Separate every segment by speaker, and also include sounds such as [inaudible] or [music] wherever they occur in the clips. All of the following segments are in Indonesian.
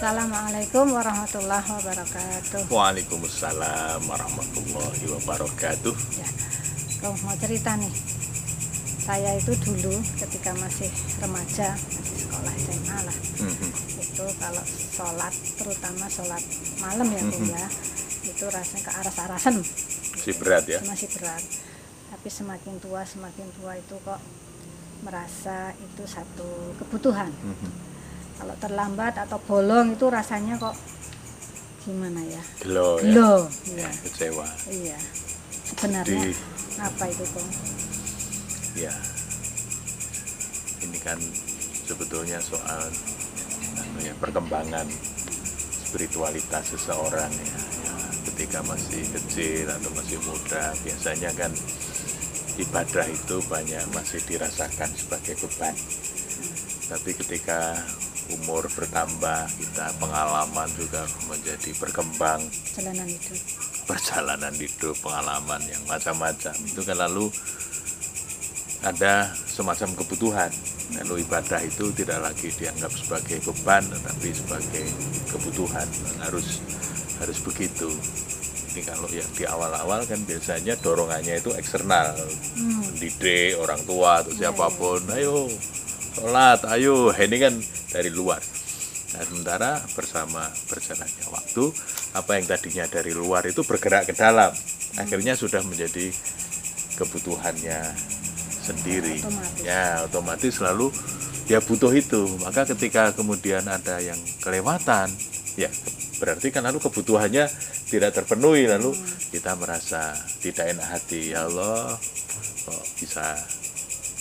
Speaker 1: Assalamualaikum warahmatullahi wabarakatuh.
Speaker 2: Waalaikumsalam warahmatullahi wabarakatuh.
Speaker 1: Ya, Roh mau cerita nih. Saya itu dulu ketika masih remaja, masih sekolah SMA lah.
Speaker 2: Mhm.
Speaker 1: Itu kalau sholat, terutama sholat malam ya Bu
Speaker 2: Mhm.
Speaker 1: ya, itu rasanya kearas-arasan,
Speaker 2: Si berat ya.
Speaker 1: masih berat. Tapi semakin tua, semakin tua itu kok merasa itu satu kebutuhan.
Speaker 2: Mhm.
Speaker 1: Kalau terlambat atau bolong itu rasanya kok gimana ya?
Speaker 2: Gelo ya.
Speaker 1: Gelo, iya.
Speaker 2: Kecewa.
Speaker 1: Iya. Sebenarnya
Speaker 2: Di
Speaker 1: apa itu kok?
Speaker 2: ya. Ini kan sebetulnya soal anu ya, perkembangan spiritualitas seseorang ya. ya. Ketika masih kecil atau masih muda biasanya kan ibadah itu banyak masih dirasakan sebagai beban. Tapi ketika umur bertambah, kita pengalaman juga menjadi berkembang,
Speaker 1: Jalanan itu.
Speaker 2: perjalanan hidup, pengalaman yang macam-macam itu kan lalu ada semacam kebutuhan. Lalu ibadah itu tidak lagi dianggap sebagai beban, tetapi sebagai kebutuhan. Dan harus harus begitu. Ini kalau yang di awal-awal kan biasanya dorongannya itu eksternal,
Speaker 1: Hmm.
Speaker 2: didik orang tua atau
Speaker 1: Iya,
Speaker 2: siapa pun, ayo sholat, ayo ini kan dari luar. Nah sementara bersama berjalannya waktu, apa yang tadinya dari luar itu bergerak ke dalam, akhirnya sudah menjadi kebutuhannya sendiri.
Speaker 1: Otomatis.
Speaker 2: Ya otomatis selalu dia butuh itu. Maka ketika kemudian ada yang kelewatan, ya berarti kan lalu kebutuhannya tidak terpenuhi, lalu kita merasa tidak enak hati. Ya Allah, kok bisa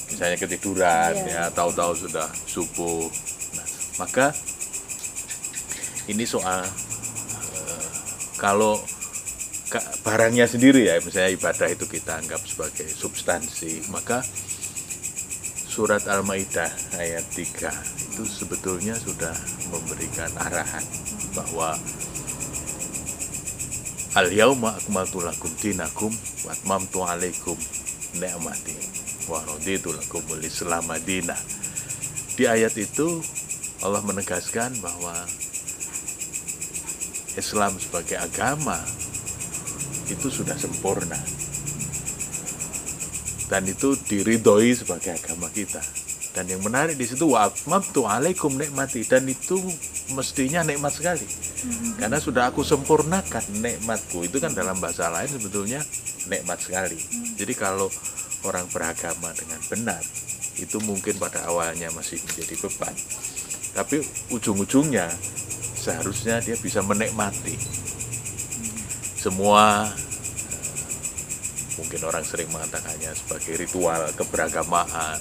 Speaker 2: misalnya ketiduran
Speaker 1: Iya.
Speaker 2: ya tahu-tahu sudah subuh maka ini soal eh, kalau ka- barangnya sendiri ya misalnya ibadah itu kita anggap sebagai substansi maka surat al-maidah ayat 3 itu sebetulnya sudah memberikan arahan bahwa al yauma akmaltu lakum dinakum wa atmamtu alaikum ni'mati wa raditu madinah. Di ayat itu Allah menegaskan bahwa Islam sebagai agama itu sudah sempurna. Dan itu diridhoi sebagai agama kita. Dan yang menarik di situ atmamtu alaikum nikmati. Dan itu mestinya nikmat sekali. Karena sudah aku sempurnakan nikmatku. Itu kan dalam bahasa lain sebetulnya nikmat sekali. Jadi kalau orang beragama dengan benar itu mungkin pada awalnya masih menjadi beban tapi ujung-ujungnya seharusnya dia bisa menikmati. Semua mungkin orang sering mengatakannya sebagai ritual keberagamaan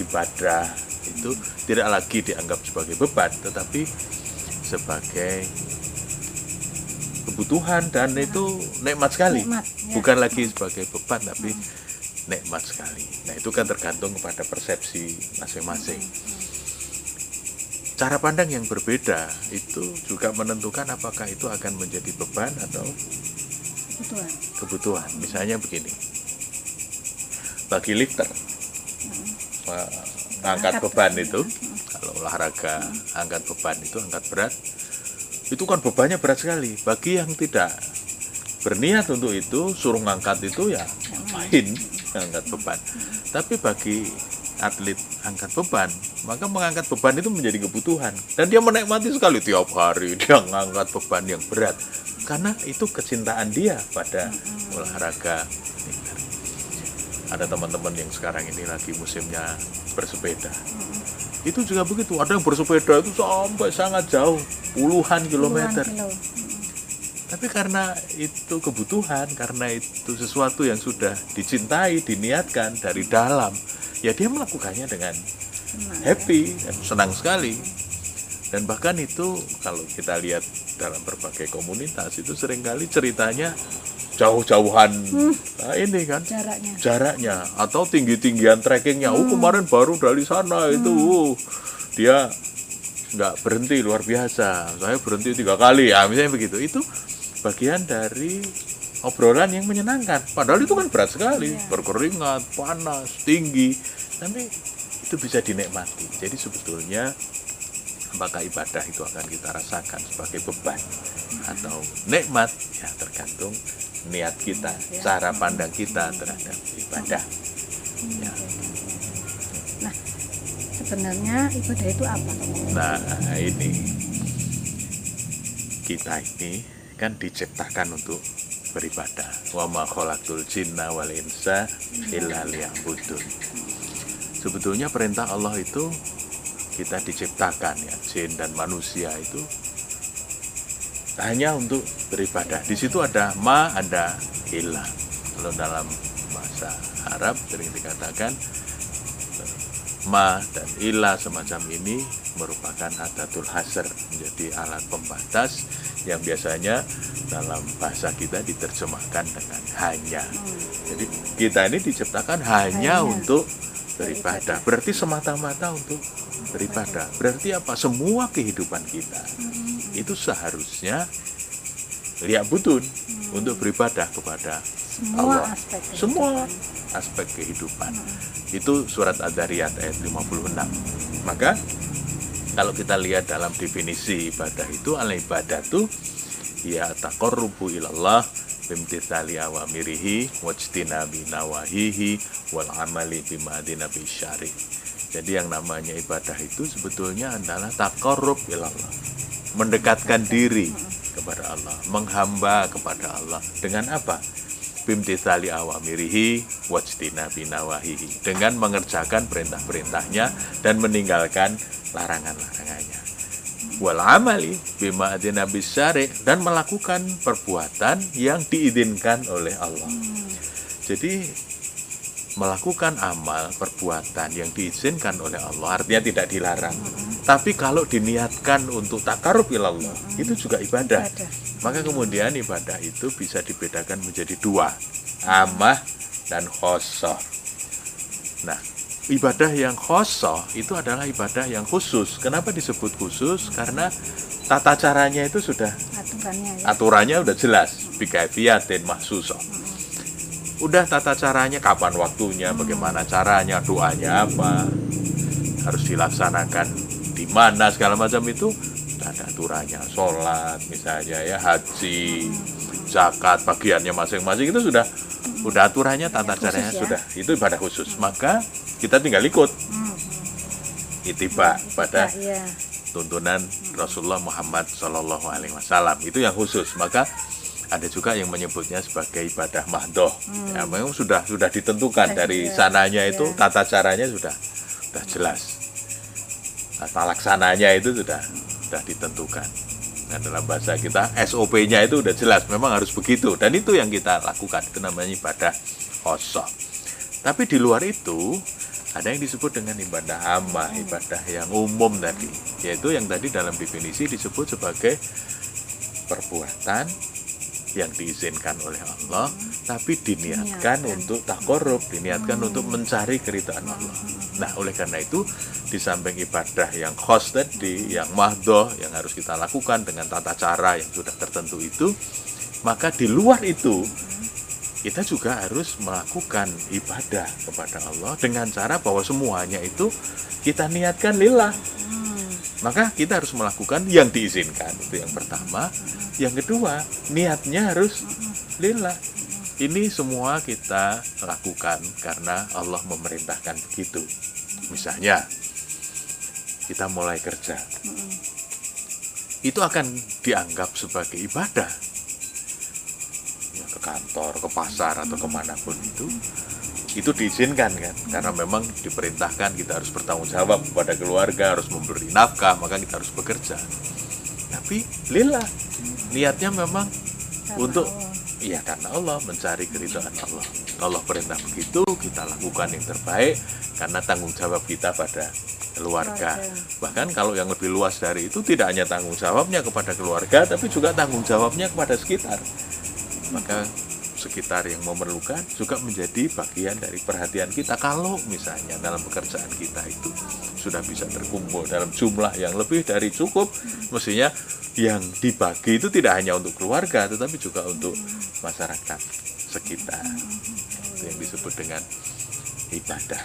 Speaker 2: ibadah itu tidak lagi dianggap sebagai beban tetapi sebagai kebutuhan dan itu nikmat sekali.
Speaker 1: Nikmat, ya.
Speaker 2: bukan lagi sebagai beban tapi nikmat sekali. Nah itu kan tergantung kepada persepsi masing-masing cara pandang yang berbeda itu juga menentukan apakah itu akan menjadi beban atau
Speaker 1: Kebutuhan.
Speaker 2: kebutuhan. Misalnya begini, bagi lifter, eh, angkat
Speaker 1: Angkat
Speaker 2: beban itu, kalau olahraga angkat beban itu angkat berat, itu kan bebannya berat sekali. Bagi yang tidak berniat untuk itu, suruh ngangkat itu ya main angkat beban. Tapi bagi atlet angkat beban, maka mengangkat beban itu menjadi kebutuhan dan dia menikmati sekali tiap hari [laughs] dia mengangkat beban yang berat karena itu kecintaan dia pada olahraga. Ada teman-teman yang sekarang ini lagi musimnya bersepeda. Itu juga begitu. Ada yang bersepeda itu sampai sangat jauh, puluhan kilometer.
Speaker 1: Puluhan kilo.
Speaker 2: Tapi karena itu kebutuhan, karena itu sesuatu yang sudah dicintai, diniatkan dari dalam, ya dia melakukannya dengan happy dan senang sekali. Dan bahkan itu kalau kita lihat dalam berbagai komunitas itu sering kali ceritanya jauh-jauhan nah ini kan
Speaker 1: ya. Jaraknya.
Speaker 2: jaraknya atau tinggi-tinggian trekkingnya. Oh kemarin baru dari sana itu, oh, dia nggak berhenti luar biasa. Saya berhenti tiga kali, ya misalnya begitu. Itu bagian dari obrolan yang menyenangkan. Padahal itu kan berat sekali,
Speaker 1: Iya.
Speaker 2: berkeringat, panas, tinggi, tapi itu bisa dinikmati. Jadi sebetulnya maka ibadah itu akan kita rasakan sebagai beban atau nikmat ya tergantung niat kita
Speaker 1: Ya.
Speaker 2: cara pandang kita terhadap ibadah ya.
Speaker 1: Nah, sebenarnya ibadah itu apa?
Speaker 2: nah ini kita ini kan diciptakan untuk beribadah. Wa ma khalaqtul jinna wal insa illa liya'budun. Sebetulnya perintah Allah itu kita diciptakan ya jin dan manusia itu hanya untuk beribadah. Di situ ada ma ada illa. Kalau dalam bahasa Arab sering dikatakan ma dan ila semacam ini merupakan adatul hasr menjadi alat pembatas yang biasanya dalam bahasa kita diterjemahkan dengan hanya. Jadi kita ini diciptakan hanya,
Speaker 1: Hanya.
Speaker 2: untuk beribadah. Berarti semata-mata untuk beribadah. Berarti apa? Semua kehidupan kita itu seharusnya lihat butun untuk beribadah kepada
Speaker 1: Semua
Speaker 2: Allah.
Speaker 1: aspek kehidupan.
Speaker 2: semua aspek kehidupan. Itu surat Ad-Dariyat ayat 56 maka kalau kita lihat dalam definisi ibadah itu al ibadah itu ya taqarrubu ilallah bimtithali awamirihi wajtinabi nawahihi wal amali bima nabi syari jadi yang namanya ibadah itu sebetulnya adalah taqarrub ilallah. Mendekatkan diri kepada Allah menghamba kepada Allah. Dengan apa? Bimtithali awamirihi wajtinabi nawahihi dengan mengerjakan perintah-perintahnya dan meninggalkan larangan-larangannya wal amali bima adina bisyari dan melakukan perbuatan yang diizinkan oleh Allah. Jadi melakukan amal perbuatan yang diizinkan oleh Allah artinya tidak dilarang. Tapi kalau diniatkan untuk takarub ilallah itu juga ibadah.
Speaker 1: Ibadah.
Speaker 2: maka kemudian ibadah itu bisa dibedakan menjadi dua, amah dan khosoh. Nah, ibadah yang khosoh itu adalah ibadah yang khusus. Kenapa disebut khusus? Karena tata caranya itu sudah
Speaker 1: Aturannya ya.
Speaker 2: aturannya udah jelas. Bikaifiyatin mahsusoh. Udah tata caranya, kapan waktunya, bagaimana caranya, doanya apa, harus dilaksanakan di mana segala macam itu ada aturannya. Sholat misalnya ya, haji, zakat, bagiannya masing-masing itu sudah udah aturannya, tata
Speaker 1: Khusus
Speaker 2: caranya
Speaker 1: ya.
Speaker 2: sudah. Itu ibadah khusus. Maka kita tinggal ikut
Speaker 1: Hmm.
Speaker 2: itiba pada
Speaker 1: Iya.
Speaker 2: tuntunan Rasulullah Muhammad Shallallahu Alaihi Wasallam itu yang khusus maka ada juga yang menyebutnya sebagai ibadah mahdoh ya memang sudah sudah ditentukan dari sananya itu
Speaker 1: ya.
Speaker 2: tata caranya sudah sudah jelas tata laksananya itu sudah sudah ditentukan nah dalam bahasa kita SOP-nya itu udah jelas memang harus begitu. Dan itu yang kita lakukan itu namanya ibadah khosoh tapi di luar itu ada yang disebut dengan ibadah amah, ibadah yang umum tadi, yaitu yang tadi dalam definisi disebut sebagai perbuatan yang diizinkan oleh Allah, tapi diniatkan
Speaker 1: Diniatkan.
Speaker 2: untuk takorup, diniatkan untuk mencari keridhaan Allah. Nah, oleh karena itu, di samping ibadah yang khos tadi, yang mahdoh, yang harus kita lakukan dengan tata cara yang sudah tertentu itu, maka di luar itu, kita juga harus melakukan ibadah kepada Allah dengan cara bahwa semuanya itu kita niatkan lillah. Maka kita harus melakukan yang diizinkan itu yang pertama. Yang kedua, niatnya harus lillah. Ini semua kita lakukan karena Allah memerintahkan begitu. Misalnya, kita mulai kerja. Itu akan dianggap sebagai ibadah ya, ke kantor, ke pasar atau ke mana pun itu itu diizinkan kan karena memang diperintahkan kita harus bertanggung jawab kepada keluarga harus memberi nafkah maka kita harus bekerja tapi lillah niatnya memang untuk Iya. Karena Allah mencari keridhaan Allah. Allah perintah begitu kita lakukan yang terbaik karena tanggung jawab kita pada Keluarga. bahkan kalau yang lebih luas dari itu tidak hanya tanggung jawabnya kepada keluarga tapi juga tanggung jawabnya kepada sekitar. Maka sekitar yang memerlukan juga menjadi bagian dari perhatian kita kalau misalnya dalam pekerjaan kita itu sudah bisa terkumpul dalam jumlah yang lebih dari cukup mestinya yang dibagi itu tidak hanya untuk keluarga tetapi juga untuk masyarakat sekitar itu yang disebut dengan ibadah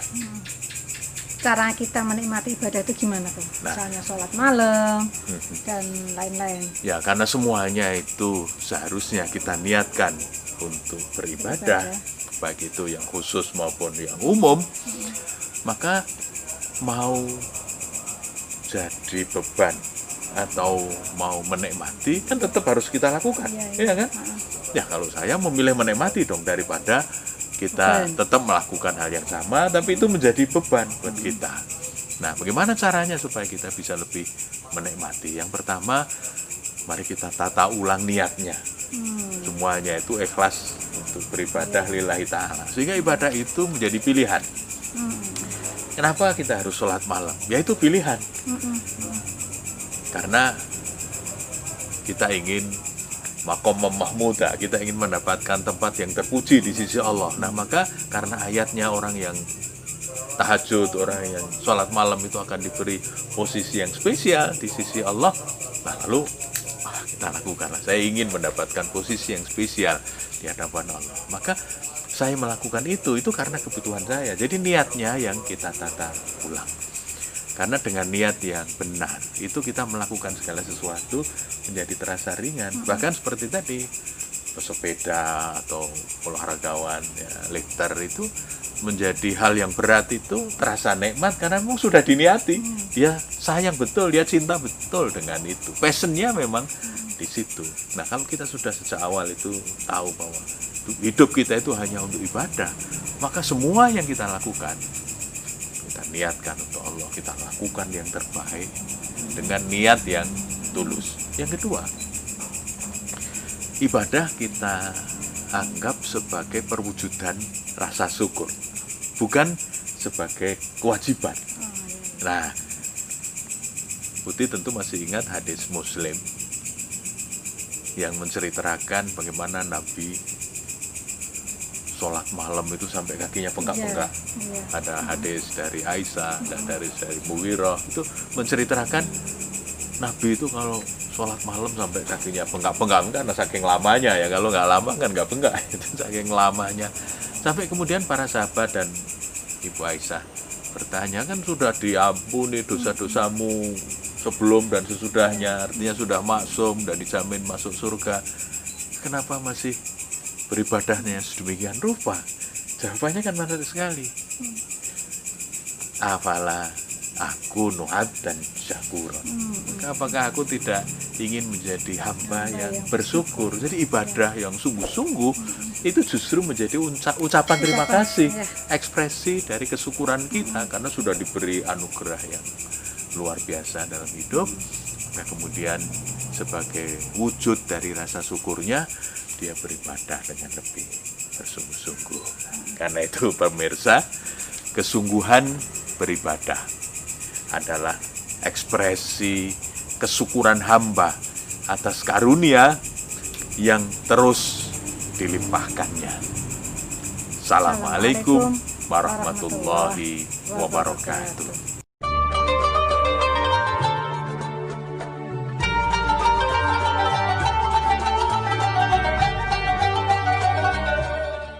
Speaker 1: cara kita menikmati ibadah itu gimana tuh?
Speaker 2: Nah.
Speaker 1: Misalnya sholat malam
Speaker 2: Mhm.
Speaker 1: dan lain-lain.
Speaker 2: Ya, karena semuanya itu seharusnya kita niatkan untuk beribadah,
Speaker 1: Beribadah.
Speaker 2: baik itu yang khusus maupun yang umum. Maka mau jadi beban atau mau menikmati kan tetap harus kita lakukan,
Speaker 1: Iya,
Speaker 2: iya kan?
Speaker 1: Ah,
Speaker 2: Ya kalau saya memilih menikmati dong daripada kita
Speaker 1: Beban.
Speaker 2: tetap melakukan hal yang sama tapi itu menjadi beban buat kita. Nah, bagaimana caranya supaya kita bisa lebih menikmati? Yang pertama, mari kita tata ulang niatnya.
Speaker 1: Hmm,
Speaker 2: Semuanya itu ikhlas untuk beribadah lillahi ta'ala. Sehingga ibadah itu menjadi pilihan.
Speaker 1: hmm,
Speaker 2: Kenapa kita harus sholat malam? Ya itu pilihan.
Speaker 1: hmm.
Speaker 2: Karena kita ingin makom mahmuda, kita ingin mendapatkan tempat yang terpuji di sisi Allah. Nah, maka karena ayatnya orang yang tahajud, orang yang sholat malam itu akan diberi posisi yang spesial di sisi Allah. Nah, lalu kita lakukanlah. Saya ingin mendapatkan posisi yang spesial di hadapan Allah. Maka saya melakukan itu itu karena kebutuhan saya. Jadi niatnya yang kita tata ulang. Karena dengan niat yang benar, itu kita melakukan segala sesuatu menjadi terasa ringan. Bahkan seperti tadi, pesepeda atau olahragawan, ya, lifter itu menjadi hal yang berat itu terasa nikmat karena memang sudah diniati. Dia sayang betul, dia cinta betul dengan itu. Passionnya memang di situ. Nah kalau kita sudah sejak awal itu tahu bahwa hidup kita itu hanya untuk ibadah, maka semua yang kita lakukan kita niatkan untuk Allah kita lakukan yang terbaik dengan niat yang tulus yang kedua ibadah kita anggap sebagai perwujudan rasa syukur bukan sebagai kewajiban
Speaker 1: Oh, iya.
Speaker 2: nah Putih tentu masih ingat hadis muslim yang menceritakan bagaimana Nabi sholat malam itu sampai kakinya bengkak-bengkak.
Speaker 1: Iya, iya.
Speaker 2: ada hadis dari Aisyah dan dari dari Muwirah itu menceritakan Nabi itu kalau sholat malam sampai kakinya bengkak-bengkak karena saking lamanya ya. Kalau nggak lama kan nggak bengkak [laughs] itu saking lamanya. Sampai kemudian para sahabat dan Ibu Aisyah bertanya kan sudah diampuni dosa-dosamu sebelum dan sesudahnya. Artinya sudah maksum dan dijamin masuk surga. Kenapa masih beribadahnya sedemikian rupa? Jawabannya kan menarik sekali. Afala aku nuhat dan syakur.
Speaker 1: Hmm,
Speaker 2: apakah aku tidak ingin menjadi
Speaker 1: hamba
Speaker 2: yang
Speaker 1: yang
Speaker 2: bersyukur? jadi ibadah yang sungguh-sungguh itu justru menjadi unca- ucapan terima
Speaker 1: Ucapan,
Speaker 2: kasih.
Speaker 1: Ya.
Speaker 2: ekspresi dari kesyukuran kita karena sudah diberi anugerah yang luar biasa dalam hidup nah kemudian sebagai wujud dari rasa syukurnya dia beribadah dengan lebih bersungguh-sungguh karena itu pemirsa kesungguhan beribadah adalah ekspresi kesyukuran hamba atas karunia yang terus dilimpahkannya. Assalamualaikum warahmatullahi wabarakatuh.